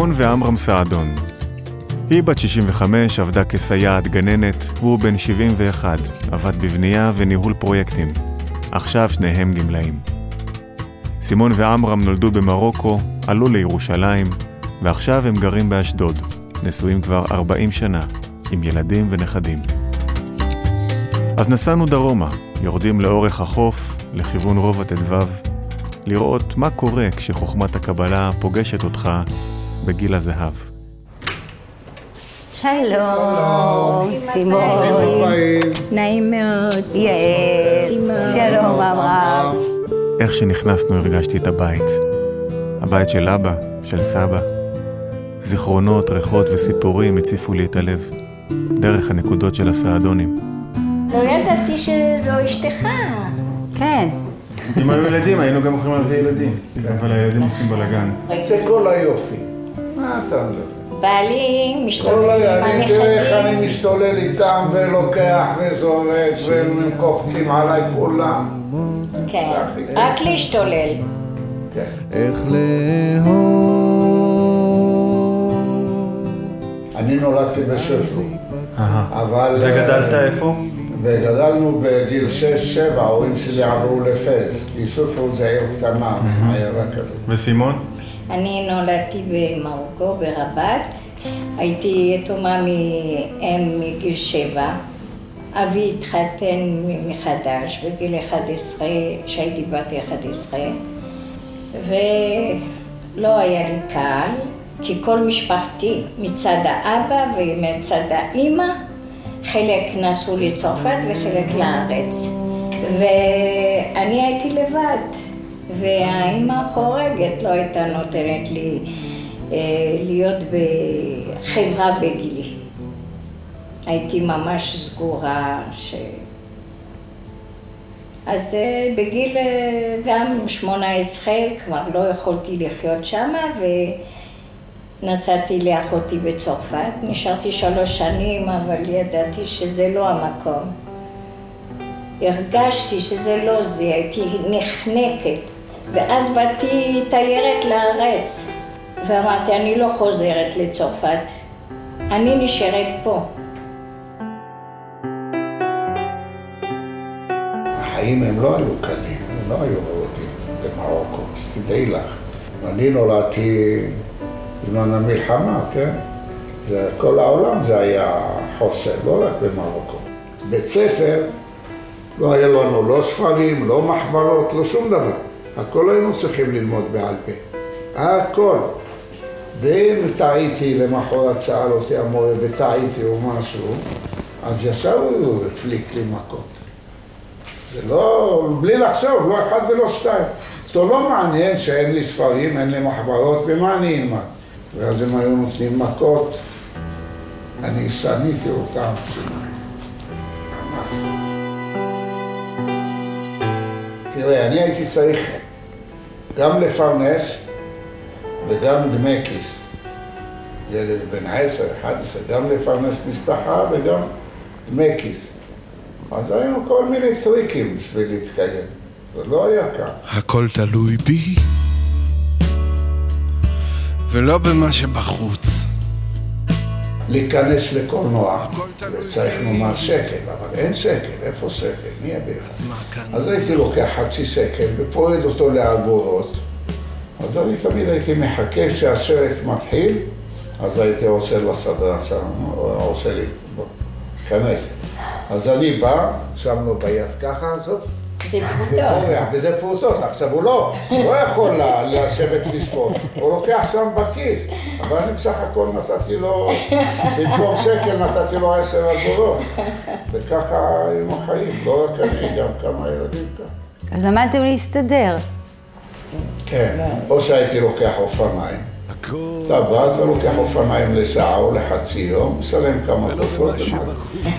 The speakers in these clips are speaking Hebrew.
סימון ועמרם סעדון. היא בת 65, עבדה כסייעת גננת, והוא בן 71, עבד בבנייה וניהול פרויקטים. עכשיו שניהם גמלאים. סימון ועמרם נולדו במרוקו, עלו לירושלים, ועכשיו הם גרים באשדוד, נשואים כבר 40 שנה, עם ילדים ונכדים. אז נסענו דרומה, יורדים לאורך החוף, לכיוון רובע ט"ו, לראות מה קורה כשחוכמת הקבלה פוגשת אותך בגיל הזהב. שלום, סימון. נעים מאוד. יעל. שלום, אברהם. איך שנכנסנו הרגשתי את הבית. הבית של אבא, של סבא. זיכרונות, ריחות וסיפורים הציפו לי את הלב, דרך הנקודות של הסעדונים. לא ידעתי שזו אשתך. כן. אם היו ילדים, היינו גם יכולים להביא ילדים. אבל הילדים עושים בלאגן. זה כל היופי. מה אתה מדבר? בעלי משתולל כל עם אני תראה איך אני. משתולל איתם ולוקח וזורק והם קופצים עליי כולם. כן, רק להשתולל. כן. איך לאהוב. אני נולדתי בשפו, אבל... וגדלת אה, איפה? וגדלנו בגיל 6-7, ההורים שלי עברו לפז, כי שפו זה עיר קטנה, עיירה כזאת. וסימון? אני נולדתי במרוקו, ברבת. הייתי יתומה מאם מגיל שבע. אבי התחתן מחדש בגיל 11, כשהייתי בת 11, ולא היה לי קל, כי כל משפחתי מצד האבא ומצד האימא, חלק נסעו לצרפת וחלק לארץ. ואני הייתי לבד, והאימא החורגת לא הייתה נותנת לי אה, להיות בחברה בגילי. הייתי ממש סגורה, ש... אז אה, בגיל אה, גם 18 כבר לא יכולתי לחיות שם ונסעתי לאחותי בצרפת. נשארתי שלוש שנים, אבל ידעתי שזה לא המקום. הרגשתי שזה לא זה, הייתי נחנקת. ואז באתי תיירת לארץ, ואמרתי, אני לא חוזרת לצרפת, אני נשארת פה. החיים הם לא היו קלים, הם לא היו רעודים במרוקו, אז תדעי לך. אני נולדתי בזמן המלחמה, כן? זה, כל העולם זה היה חוסר, לא רק במרוקו. בית ספר, לא היה לנו לא ספרים, לא מחברות, לא שום דבר. הכל היינו צריכים ללמוד בעל פה. הכל. ואם טעיתי למחרת שאל אותי המורה וטעיתי או משהו, אז ישר הוא הפליק לי מכות. זה לא, בלי לחשוב, לא אחד ולא שתיים. אותו לא מעניין שאין לי ספרים, אין לי מחברות, במה אני אלמד? ואז הם היו נותנים מכות, אני שניתי אותם, ממש. תראה, אני הייתי צריך גם לפרנס וגם דמי כיס. ילד בן עשר, אחד עשר, גם לפרנס משפחה וגם דמי כיס. אז היו כל מיני טריקים בשביל להתקיים. זה לא היה קל. הכל תלוי בי, ולא במה שבחוץ. להיכנס לקולנוע, צריך לומר שקל, אבל אין שקל, איפה שקל? מי יביא לך? אז הייתי לוקח חצי שקל ופועד אותו לאגורות, אז אני תמיד הייתי מחכה שהסרט מתחיל, אז הייתי עושה לסדרן שם, עושה לי, בוא, כנס. אז אני בא, שם לו ביד ככה, זאת, זה פרוטות. וזה פרוטות. עכשיו הוא לא, הוא לא יכול לשבת לשפוט, הוא לוקח שם בכיס, אבל אני בסך הכל נתתי לו, במקום שקל נתתי לו עשר אגורות. וככה היינו חיים, לא רק אני, גם כמה ילדים כאן. אז למדתם להסתדר. כן, או שהייתי לוקח אופניים. אתה בא, אתה לוקח אופניים לשעה או לחצי יום, משלם כמה דקות.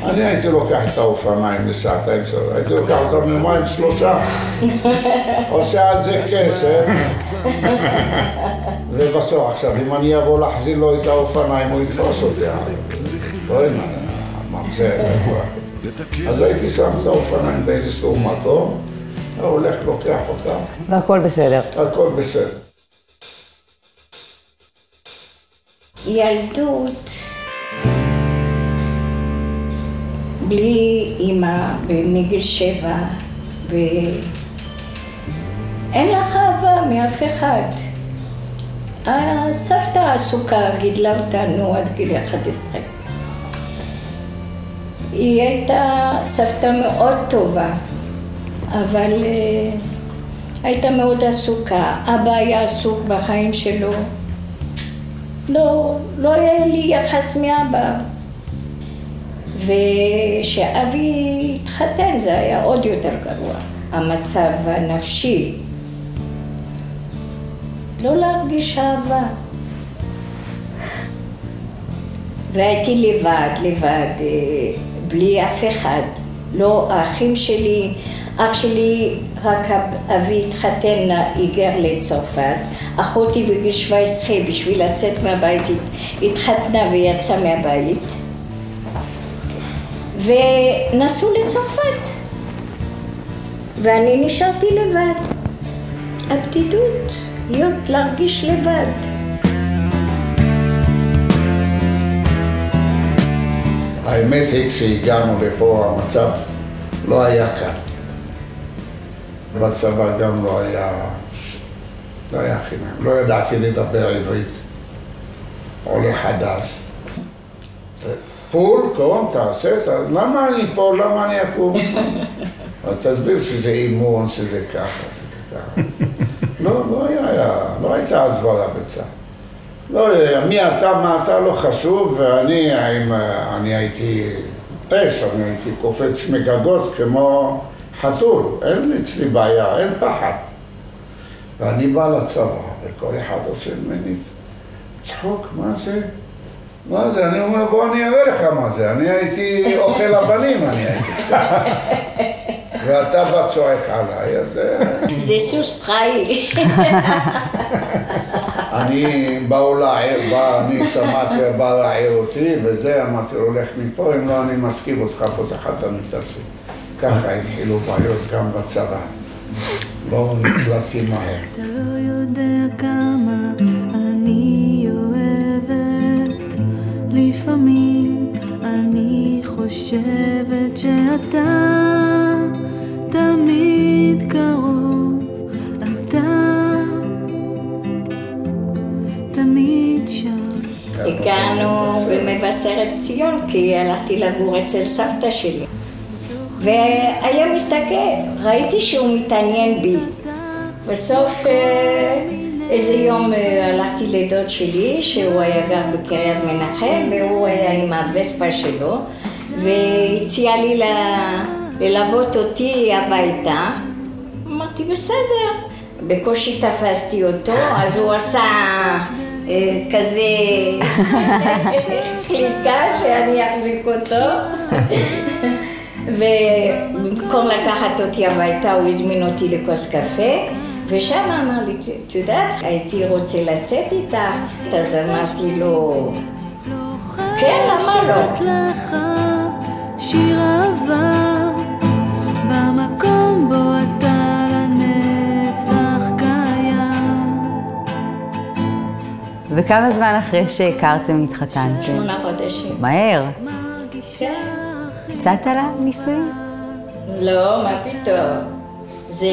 אני הייתי לוקח את האופניים לשעתיים, הייתי לוקח אותם יומיים שלושה, עושה על זה כסף, ובסוף עכשיו, אם אני אבוא להחזיר לו את האופניים, הוא יתפוס אותי. לא יודע, ממזר, איפה? אז הייתי שם את האופניים באיזשהו מקום, הולך, לוקח אותם, והכל בסדר. הכל בסדר. ילדות בלי אימא מגיל שבע, ואין לך אהבה מאף אחד. הסבתא עסוקה גידלה אותנו עד גיל 11. היא הייתה סבתא מאוד טובה, אבל uh, הייתה מאוד עסוקה. אבא היה עסוק בחיים שלו. לא, לא היה לי יחס מאבא. וכשאבי התחתן זה היה עוד יותר גרוע, המצב הנפשי. לא להרגיש אהבה. והייתי לבד, לבד, אה, בלי אף אחד. לא האחים שלי, אח שלי, רק אבי התחתן, היגר לצרפת. אחותי בגיל 17 בשביל לצאת מהבית התחתנה ויצאה מהבית. ונסעו לצרפת. ואני נשארתי לבד. הבדידות, להיות, להרגיש לבד. האמת היא, כשהגענו לפה המצב לא היה קל. בצבא גם לא היה, לא היה חינם. לא ידעתי לדבר עברית. עולה חדש. פול, קום, תעשה, למה אני פה, למה אני אקום? תסביר שזה אימון, שזה ככה, שזה ככה. לא, לא היה, לא הייתה הסברה בצה"ל. לא, מי אתה, מה אתה, לא חשוב, ואני אני הייתי אש, אני הייתי קופץ מגגות כמו חתול, אין אצלי בעיה, אין פחד. ואני בא לצבא, וכל אחד עושה ממני צחוק, מה זה? מה זה? אני אומר, בוא אני אראה לך מה זה. אני הייתי אוכל הבנים, אני הייתי. ואתה בא צועק עליי, אז... זה סוס פראי. אני באו להעיר, בא, אני שמעתי, בא להעיר אותי, וזה, אמרתי לו, לך מפה, אם לא, אני מסכים אותך פה, זה חצה מתעסק. ככה התחילו בעיות גם בצבא. לא נקלטתי מהר. אתה לא יודע כמה אני אוהבת, לפעמים אני חושבת שאתה תמיד קרוב, אתה תמיד שם. הגענו במבשרת ציון כי הלכתי לגור אצל סבתא שלי. והיה מסתכל, ראיתי שהוא מתעניין בי. בסוף אה, איזה יום אה, הלכתי לדוד שלי, שהוא היה גר בקריית מנחם, והוא היה עם הווספה שלו, והציע לי ללוות אותי הביתה. אמרתי, בסדר. בקושי תפסתי אותו, אז הוא עשה אה, כזה חליקה שאני אחזיק אותו. ובמקום לקחת אותי הביתה, הוא הזמין אותי לכוס קפה, ושם אמר לי, את יודעת, הייתי רוצה לצאת איתך. אז אמרתי לו, כן, למה לא? לך שיר אהבה במקום בו אתה לנצח קיים. וכמה זמן אחרי שהכרתם התחתנתם? שמונה חודשים. מהר. כן. הצעת לה נישואים? לא, מה פתאום. זה...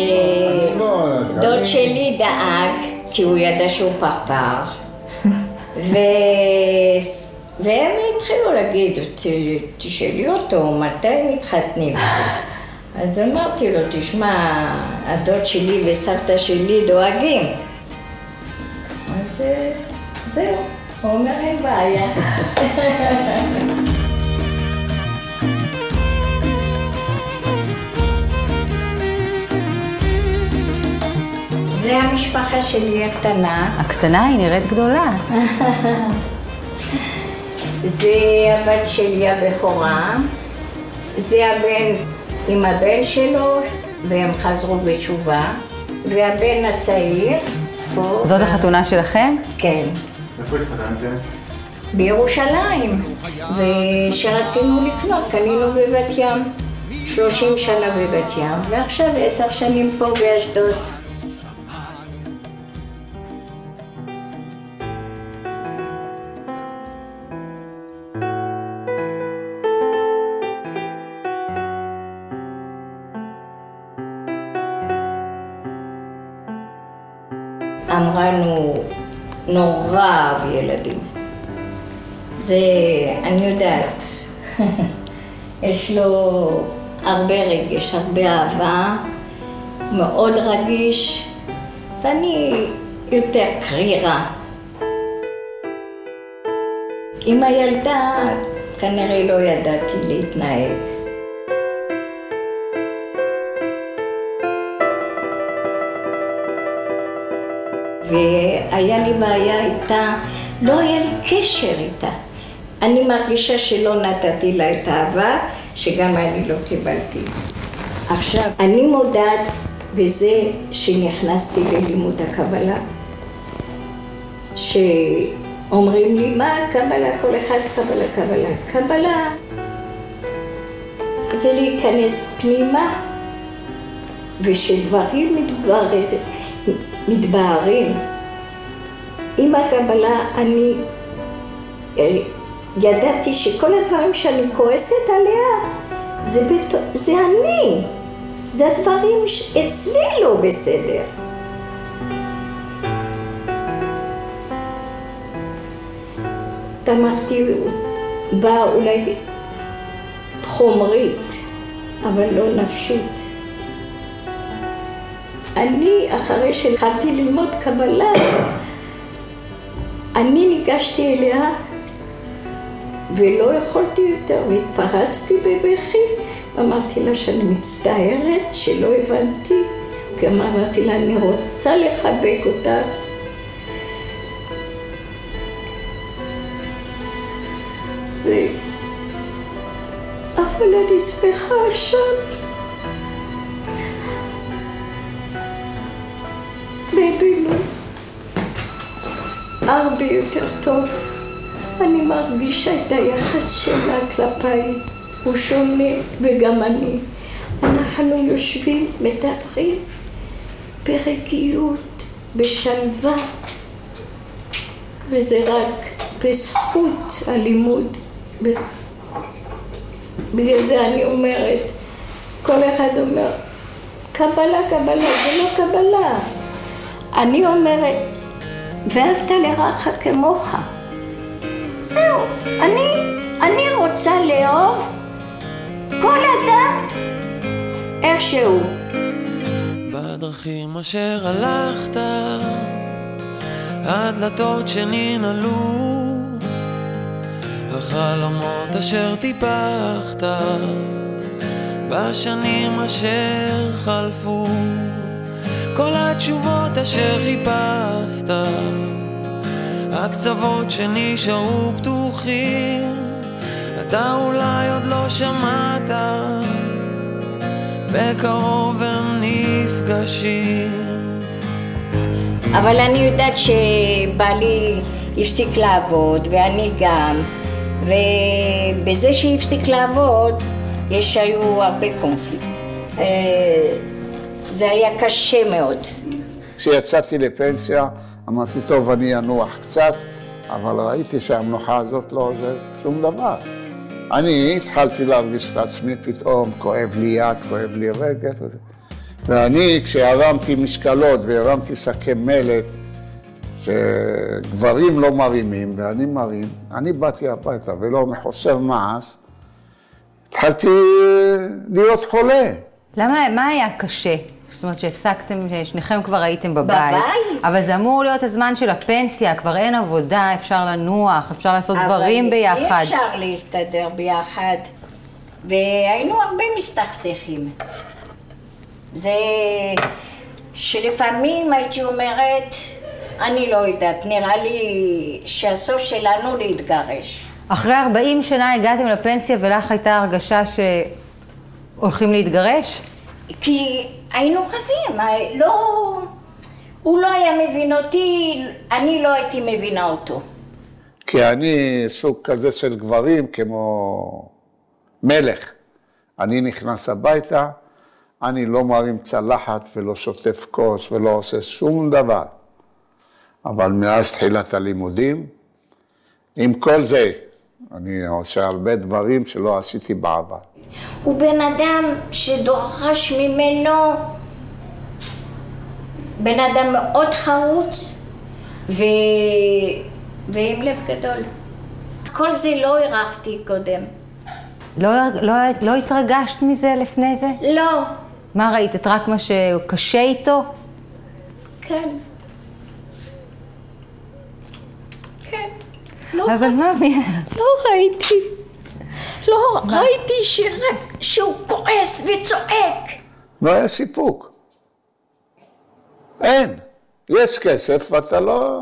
לא, דוד שלי דאג, כי הוא ידע שהוא פרפר. ו... והם התחילו להגיד, "ת- תשאלי אותו, מתי מתחתנים? אז אמרתי לו, תשמע, הדוד שלי וסבתא שלי דואגים. אז אה, זהו, הוא אומר, אין בעיה. המשפחה שלי הקטנה. הקטנה היא נראית גדולה. זה הבת שלי הבכורה, זה הבן עם הבן שלו, והם חזרו בתשובה, והבן הצעיר, פה. זאת החתונה שלכם? כן, איפה התחתנתם? בירושלים. וכשרצינו לקנות, קנינו בבת ים. 30 שנה בבת ים, ועכשיו עשר שנים פה באשדוד. אמרנו, נורא אהב ילדים. זה, אני יודעת, יש לו הרבה רגש, הרבה אהבה, מאוד רגיש, ואני יותר קרירה. עם הילדה כנראה לא ידעתי להתנהג. והיה לי בעיה איתה, לא היה לי קשר איתה. אני מרגישה שלא נתתי לה את האהבה, שגם אני לא קיבלתי. עכשיו, אני מודעת בזה שנכנסתי ללימוד הקבלה, שאומרים לי, מה הקבלה? כל אחד קבלה, קבלה. קבלה זה להיכנס פנימה, ושדברים מתבררים, מתבהרים. עם הקבלה אני אה, ידעתי שכל הדברים שאני כועסת עליה זה, בת... זה אני, זה הדברים שאצלי לא בסדר. תמכתי בה אולי חומרית, אבל לא נפשית. אני, אחרי שהתחלתי ללמוד קבלה, אני ניגשתי אליה ולא יכולתי יותר, והתפרצתי בבכי. אמרתי לה שאני מצטערת שלא הבנתי, גם אמרתי לה, אני רוצה לחבק אותך. זה... אבל אני שמחה עכשיו. בינינו הרבה יותר טוב. אני מרגישה את היחס שלה כלפיי, הוא שונה וגם אני. אנחנו יושבים, מדברים ברגיעות, בשלווה, וזה רק בזכות הלימוד. בגלל זה אני אומרת, כל אחד אומר, קבלה, קבלה, זה לא קבלה. אני אומרת, ואהבת לרעך כמוך. זהו, אני, אני רוצה לאהוב כל אדם איך שהוא. בדרכים אשר הלכת, הדלתות שננעלו, החלומות אשר טיפחת, בשנים אשר חלפו, כל התשובות אשר חיפשת. הקצוות שנשארו פתוחים, אתה אולי עוד לא שמעת, בקרוב הם נפגשים. אבל אני יודעת שבעלי הפסיק לעבוד, ואני גם, ובזה שהפסיק לעבוד, יש היו הרבה קונפליקט. זה היה קשה מאוד. כשיצאתי לפנסיה, אמרתי, טוב, אני אנוח קצת, אבל ראיתי שהמנוחה הזאת לא עוזרת שום דבר. אני התחלתי להרגיש את עצמי פתאום, כואב לי יד, כואב לי רגל. וזה. ואני, כשהרמתי משקלות והרמתי שקי מלט, שגברים לא מרימים ואני מרים, אני באתי הביתה ולא מחוסר מעש, התחלתי להיות חולה. למה, מה היה קשה? זאת אומרת שהפסקתם, שניכם כבר הייתם בבית. בבית? אבל זה אמור להיות הזמן של הפנסיה, כבר אין עבודה, אפשר לנוח, אפשר לעשות דברים ביחד. אבל אי אפשר להסתדר ביחד, והיינו הרבה מסתכסכים. זה שלפעמים הייתי אומרת, אני לא יודעת, נראה לי שהסוף שלנו להתגרש. אחרי 40 שנה הגעתם לפנסיה ולך הייתה הרגשה שהולכים להתגרש? כי היינו רבים, לא... הוא לא היה מבין אותי, אני לא הייתי מבינה אותו. כי אני סוג כזה של גברים כמו מלך. אני נכנס הביתה, אני לא מרים צלחת ולא שוטף כוס ולא עושה שום דבר. אבל מאז תחילת הלימודים, עם כל זה, אני עושה הרבה דברים שלא עשיתי בעבר. הוא בן אדם שדורש ממנו בן אדם מאוד חרוץ ו... ועם לב גדול. כל זה לא הערכתי קודם. לא, לא, לא התרגשת מזה לפני זה? לא, מה ראית? את רק מה שקשה איתו? כן. לא, אבל מה, מי... לא ראיתי. לא ראיתי שרק שהוא כועס וצועק. לא היה סיפוק. אין. יש כסף ואתה לא...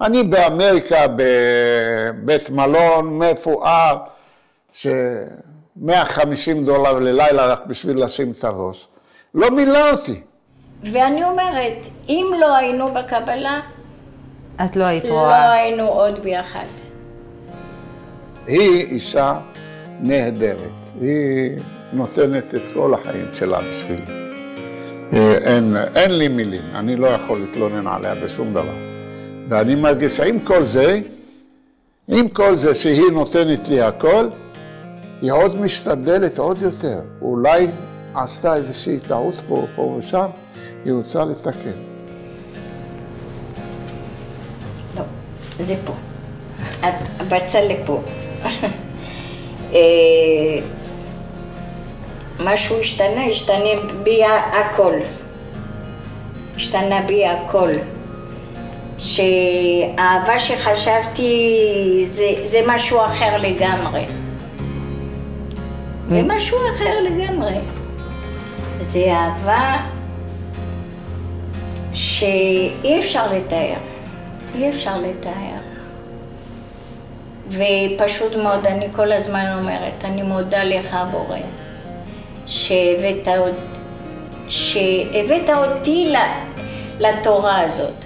אני באמריקה בבית מלון מפואר, ש-150 דולר ללילה רק בשביל לשים את הראש. לא מילא אותי. ואני אומרת, אם לא היינו בקבלה, את לא היית לא רואה. היינו עוד ביחד. היא אישה נהדרת. היא נותנת את כל החיים שלה בשבילי. אה, אין, אין לי מילים, אני לא יכול להתלונן עליה בשום דבר. ואני מרגיש שעם כל זה, עם כל זה שהיא נותנת לי הכל, היא עוד משתדלת עוד יותר. אולי עשתה איזושהי טעות פה, פה ושם, היא רוצה לתקן. זה פה. את בצד לפה. אה, משהו השתנה, השתנה בי הכל. השתנה בי הכל. שהאהבה שחשבתי זה, זה משהו אחר לגמרי. זה משהו אחר לגמרי. זה אהבה שאי אפשר לתאר. אי אפשר לתאר. ופשוט מאוד, אני כל הזמן אומרת, אני מודה לך, בורא, שהבאת, שהבאת אותי לתורה הזאת.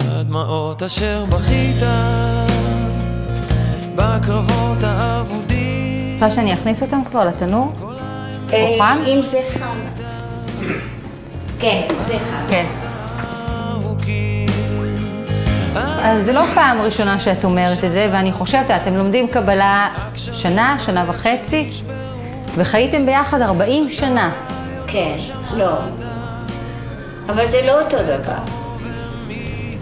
הדמעות אשר בכית בקרבות האבודים רוצה שאני אכניס אותם כבר לתנור? אה, חם? אם זה חם. כן, זה חם. כן. אז זה לא פעם ראשונה שאת אומרת את זה, ואני חושבת, אתם לומדים קבלה שנה, שנה וחצי, וחייתם ביחד 40 שנה. כן, לא. אבל זה לא אותו דבר.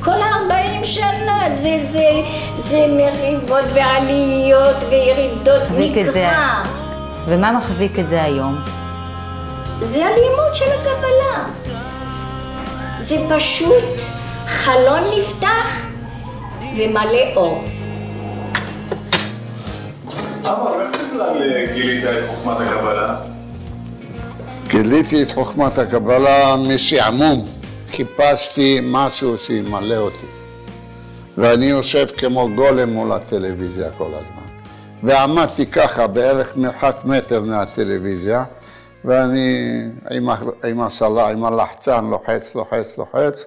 כל ה-40 שנה זה, זה, זה מריבות ועליות וירידות. מקרא. ומה מחזיק את זה היום? זה הלימוד של הקבלה. זה פשוט חלון נפתח ומלא אור. אמר, איך בכלל אה, גילית את חוכמת הקבלה? גיליתי את חוכמת הקבלה משעמום. חיפשתי משהו שימלא אותי. ואני יושב כמו גולם מול הטלוויזיה כל הזמן. ועמדתי ככה בערך מרחק מטר מהטלוויזיה, ואני עם, עם הסלה, עם הלחצן, לוחץ, לוחץ, לוחץ,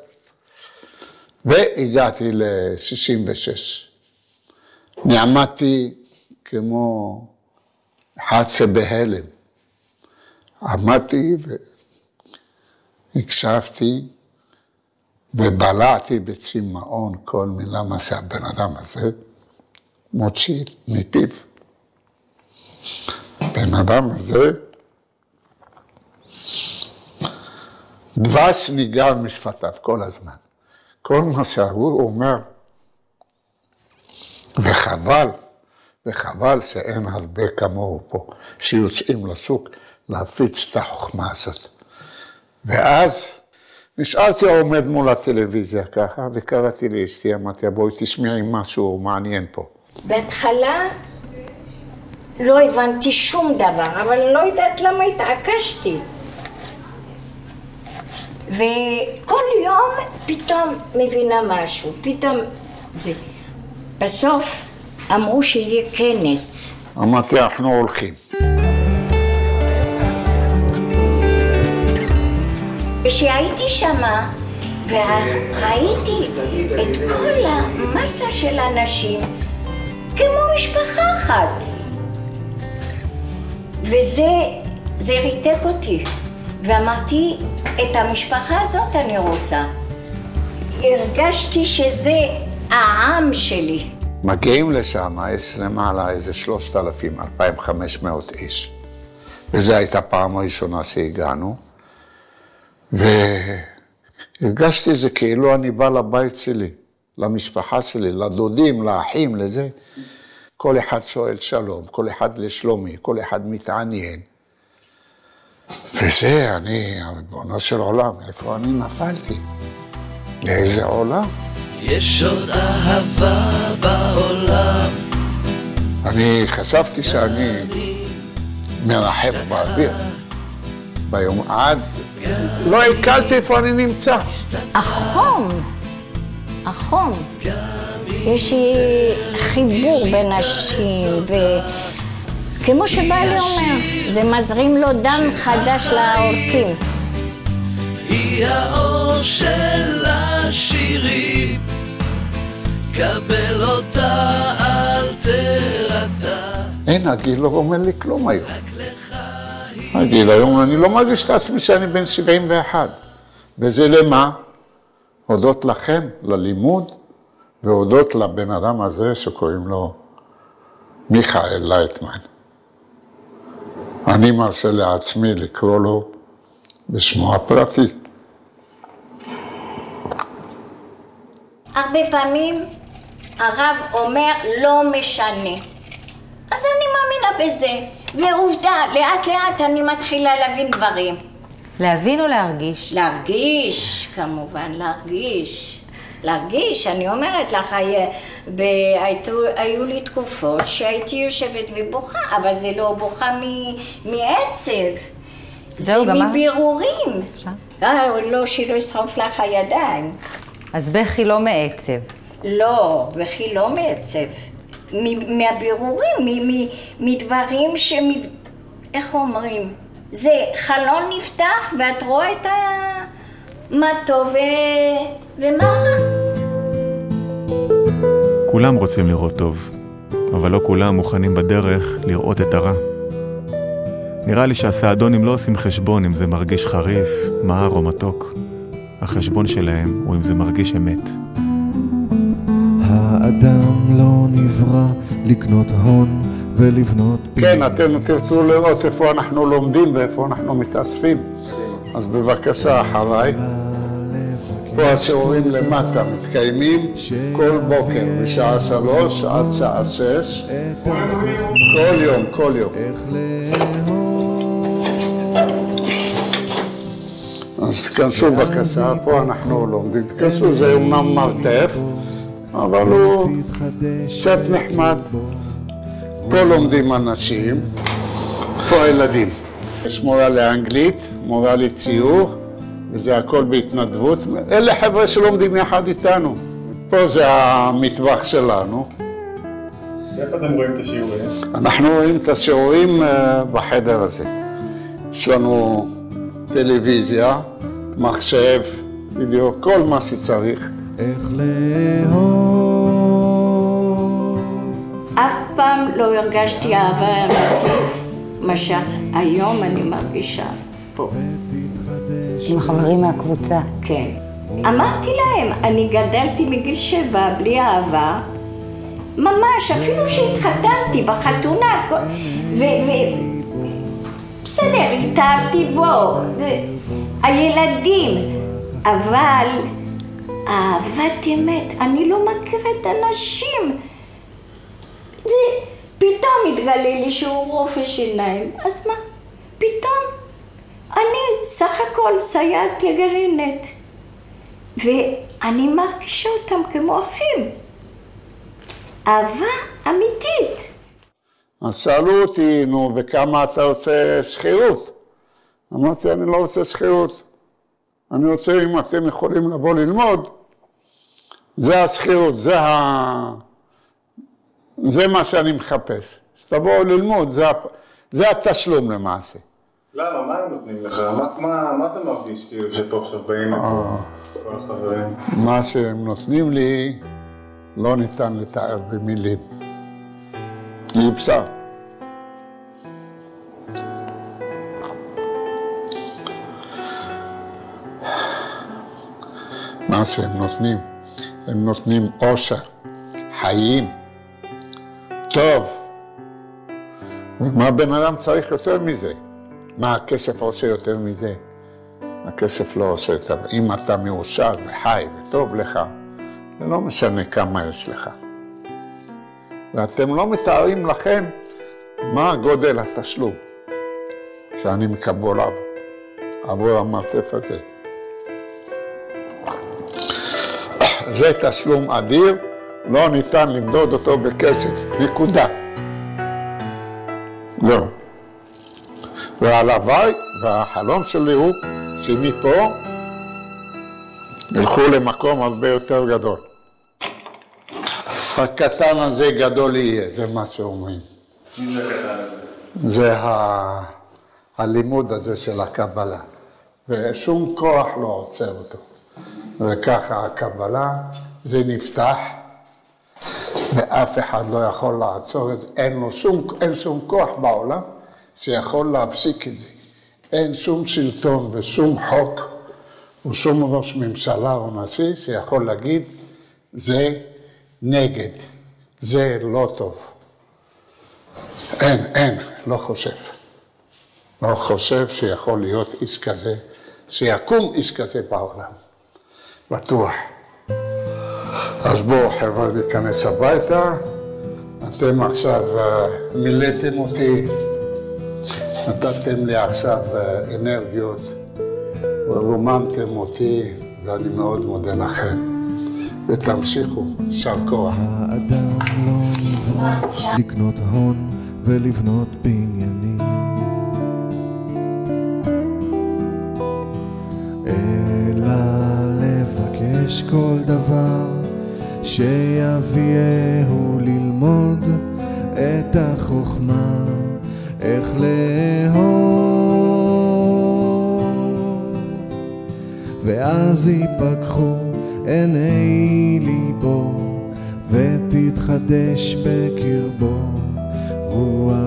והגעתי ל-66. נעמדתי כמו אחד שבהלם. עמדתי והקשבתי ובלעתי בצמאון כל מילה מה שהבן אדם הזה מוציא מפיו. בן אדם הזה, דבש ניגר משפטיו כל הזמן. כל מה שהוא אומר, וחבל, וחבל שאין הרבה כמוהו פה, שיוצאים לשוק להפיץ את החוכמה הזאת. ואז נשארתי עומד מול הטלוויזיה ככה, וקראתי לאשתי, אמרתי בואי תשמעי משהו מעניין פה. בהתחלה לא הבנתי שום דבר, אבל לא יודעת למה התעקשתי. וכל יום פתאום מבינה משהו, פתאום זה. בסוף אמרו שיהיה כנס. אמרתי, אנחנו הולכים. כשהייתי שמה וראיתי את כל המסה של האנשים כמו משפחה אחת. וזה זה ריתק אותי. ואמרתי, את המשפחה הזאת אני רוצה. הרגשתי שזה העם שלי. מגיעים לשם, יש למעלה איזה 3,000, 2,500 איש. וזו הייתה פעם הראשונה שהגענו. הרגשתי זה כאילו אני בא לבית שלי, למשפחה שלי, לדודים, לאחים, לזה. כל אחד שואל שלום, כל אחד לשלומי, כל אחד מתעניין. וזה, אני, ריבונו של עולם, איפה אני נפלתי? לאיזה עולם? יש עוד אהבה בעולם אני חשבתי שאני מרחף באוויר. ביום עד, לא הקלתי איפה אני נמצא. החום, החום. יש לי חיבור בין נשים, וכמו שבעלי אומר, זה מזרים לו דם חדש לעורקים. היא האור של השירים קבל אותה אל תרתע אין, הגיל לא אומר לי כלום היום. הגיל היום, אני לא מרגיש את עצמי שאני בן 71. וזה למה? הודות לכם, ללימוד, והודות לבן אדם הזה שקוראים לו מיכאל לייטמן. אני מרשה לעצמי לקרוא לו בשמו הפרטי. הרבה פעמים הרב אומר לא משנה. אז אני מאמינה בזה. ועובדה, לאט לאט אני מתחילה להבין דברים. להבין או להרגיש? להרגיש, כמובן, להרגיש. להרגיש, אני אומרת לך, היה- ב- היו, היו לי תקופות שהייתי יושבת ובוכה, אבל זה לא בוכה מ- מעצב. זהו, זה גם מה? מבירורים. אפשר? אה, לא, שלא ישרוף לך הידיים. אז בכי לא מעצב. לא, וכי לא מעצב. מ- מהבירורים, מ- מ- מדברים ש... איך אומרים? זה חלון נפתח ואת רואה את ה... מה טוב ו... ומה רע. כולם רוצים לראות טוב, אבל לא כולם מוכנים בדרך לראות את הרע. נראה לי שהסעדונים לא עושים חשבון אם זה מרגיש חריף, מר או מתוק. החשבון שלהם הוא אם זה מרגיש אמת. האדם לא נברא לקנות הון ולבנות כן, אתם תרצו לראות איפה אנחנו לומדים ואיפה אנחנו מתאספים. אז בבקשה, אחריי. פה השיעורים למטה מתקיימים כל בוקר בשעה שלוש עד שעה שש. כל יום, כל יום. אז תיכנסו בבקשה, פה אנחנו לומדים. תיכנסו, זה אומנם מרתף, אבל הוא קצת נחמד. פה לומדים אנשים, פה הילדים. יש מורה לאנגלית, מורה לציור, וזה הכל בהתנדבות. אלה חבר'ה שלומדים יחד איתנו. פה זה המטבח שלנו. איפה אתם רואים את השיעורים? אנחנו רואים את השיעורים אה, בחדר הזה. יש לנו טלוויזיה, מחשב, בדיוק, כל מה שצריך. איך לאהוב. אף פעם לא הרגשתי אהבה אמיתית, מה שהיום אני מרגישה פה. עם החברים מהקבוצה. כן. אמרתי להם, אני גדלתי מגיל שבע בלי אהבה, ממש, אפילו שהתחתנתי בחתונה, ו... ו... בסדר, התאהבתי בו, הילדים, אבל אהבת אמת, אני לא מכירה את הנשים. זה פתאום התגלה לי שהוא רופא שיניים, אז מה? פתאום סך הכל סייעת לגרעינת, ואני מרגישה אותם כמו אחים. אהבה אמיתית. אז שאלו אותי, נו, וכמה אתה רוצה שכירות? אמרתי, אני לא רוצה שכירות. אני רוצה, אם אתם יכולים לבוא ללמוד, זה השכירות, זה, ה... זה מה שאני מחפש. שתבואו ללמוד, זה. זה התשלום למעשה. למה? מה הם נותנים לך? מה, מה, מה אתה מרגיש כאילו שפה עכשיו באים לפה כל החברים? מה שהם נותנים לי, לא ניתן לתאר במילים. אי אפשר. מה שהם נותנים, הם נותנים אושר, חיים, טוב. ומה בן אדם צריך יותר מזה? מה הכסף עושה יותר מזה? הכסף לא עושה את זה. אם אתה מאושר וחי וטוב לך, זה לא משנה כמה יש לך. ואתם לא מתארים לכם מה גודל התשלום שאני מקבל עבור המרתף הזה. זה תשלום אדיר, לא ניתן למדוד אותו בכסף, נקודה. זהו. והלוואי, והחלום שלי הוא שמפה ילכו למקום הרבה יותר גדול. הקטן הזה גדול יהיה, זה מה שאומרים. זה. הלימוד הזה של הקבלה. ושום כוח לא עוצר אותו. וככה הקבלה, זה נפתח, ואף אחד לא יכול לעצור את זה. אין לו שום, אין שום כוח בעולם שיכול להפסיק את זה. אין שום שלטון ושום חוק ושום ראש ממשלה או נשיא שיכול להגיד, זה נגד, זה לא טוב. אין, אין, לא חושב. לא חושב שיכול להיות איש כזה, שיקום איש כזה בעולם. בטוח. אז בואו חבר'ה ניכנס הביתה. אתם עכשיו אה, מילאתם אותי, נתתם לי עכשיו אה, אנרגיות, ורוממתם אותי, ואני מאוד מודה לכם. ותמשיכו, יישר כוח. האדם לא לקנות הון ולבנות בניינים. אלא לבקש כל דבר שיביאהו ללמוד את החוכמה, איך לאהוב. ואז ייפקחו עיני ליבו, ותתחדש בקרבו רוח.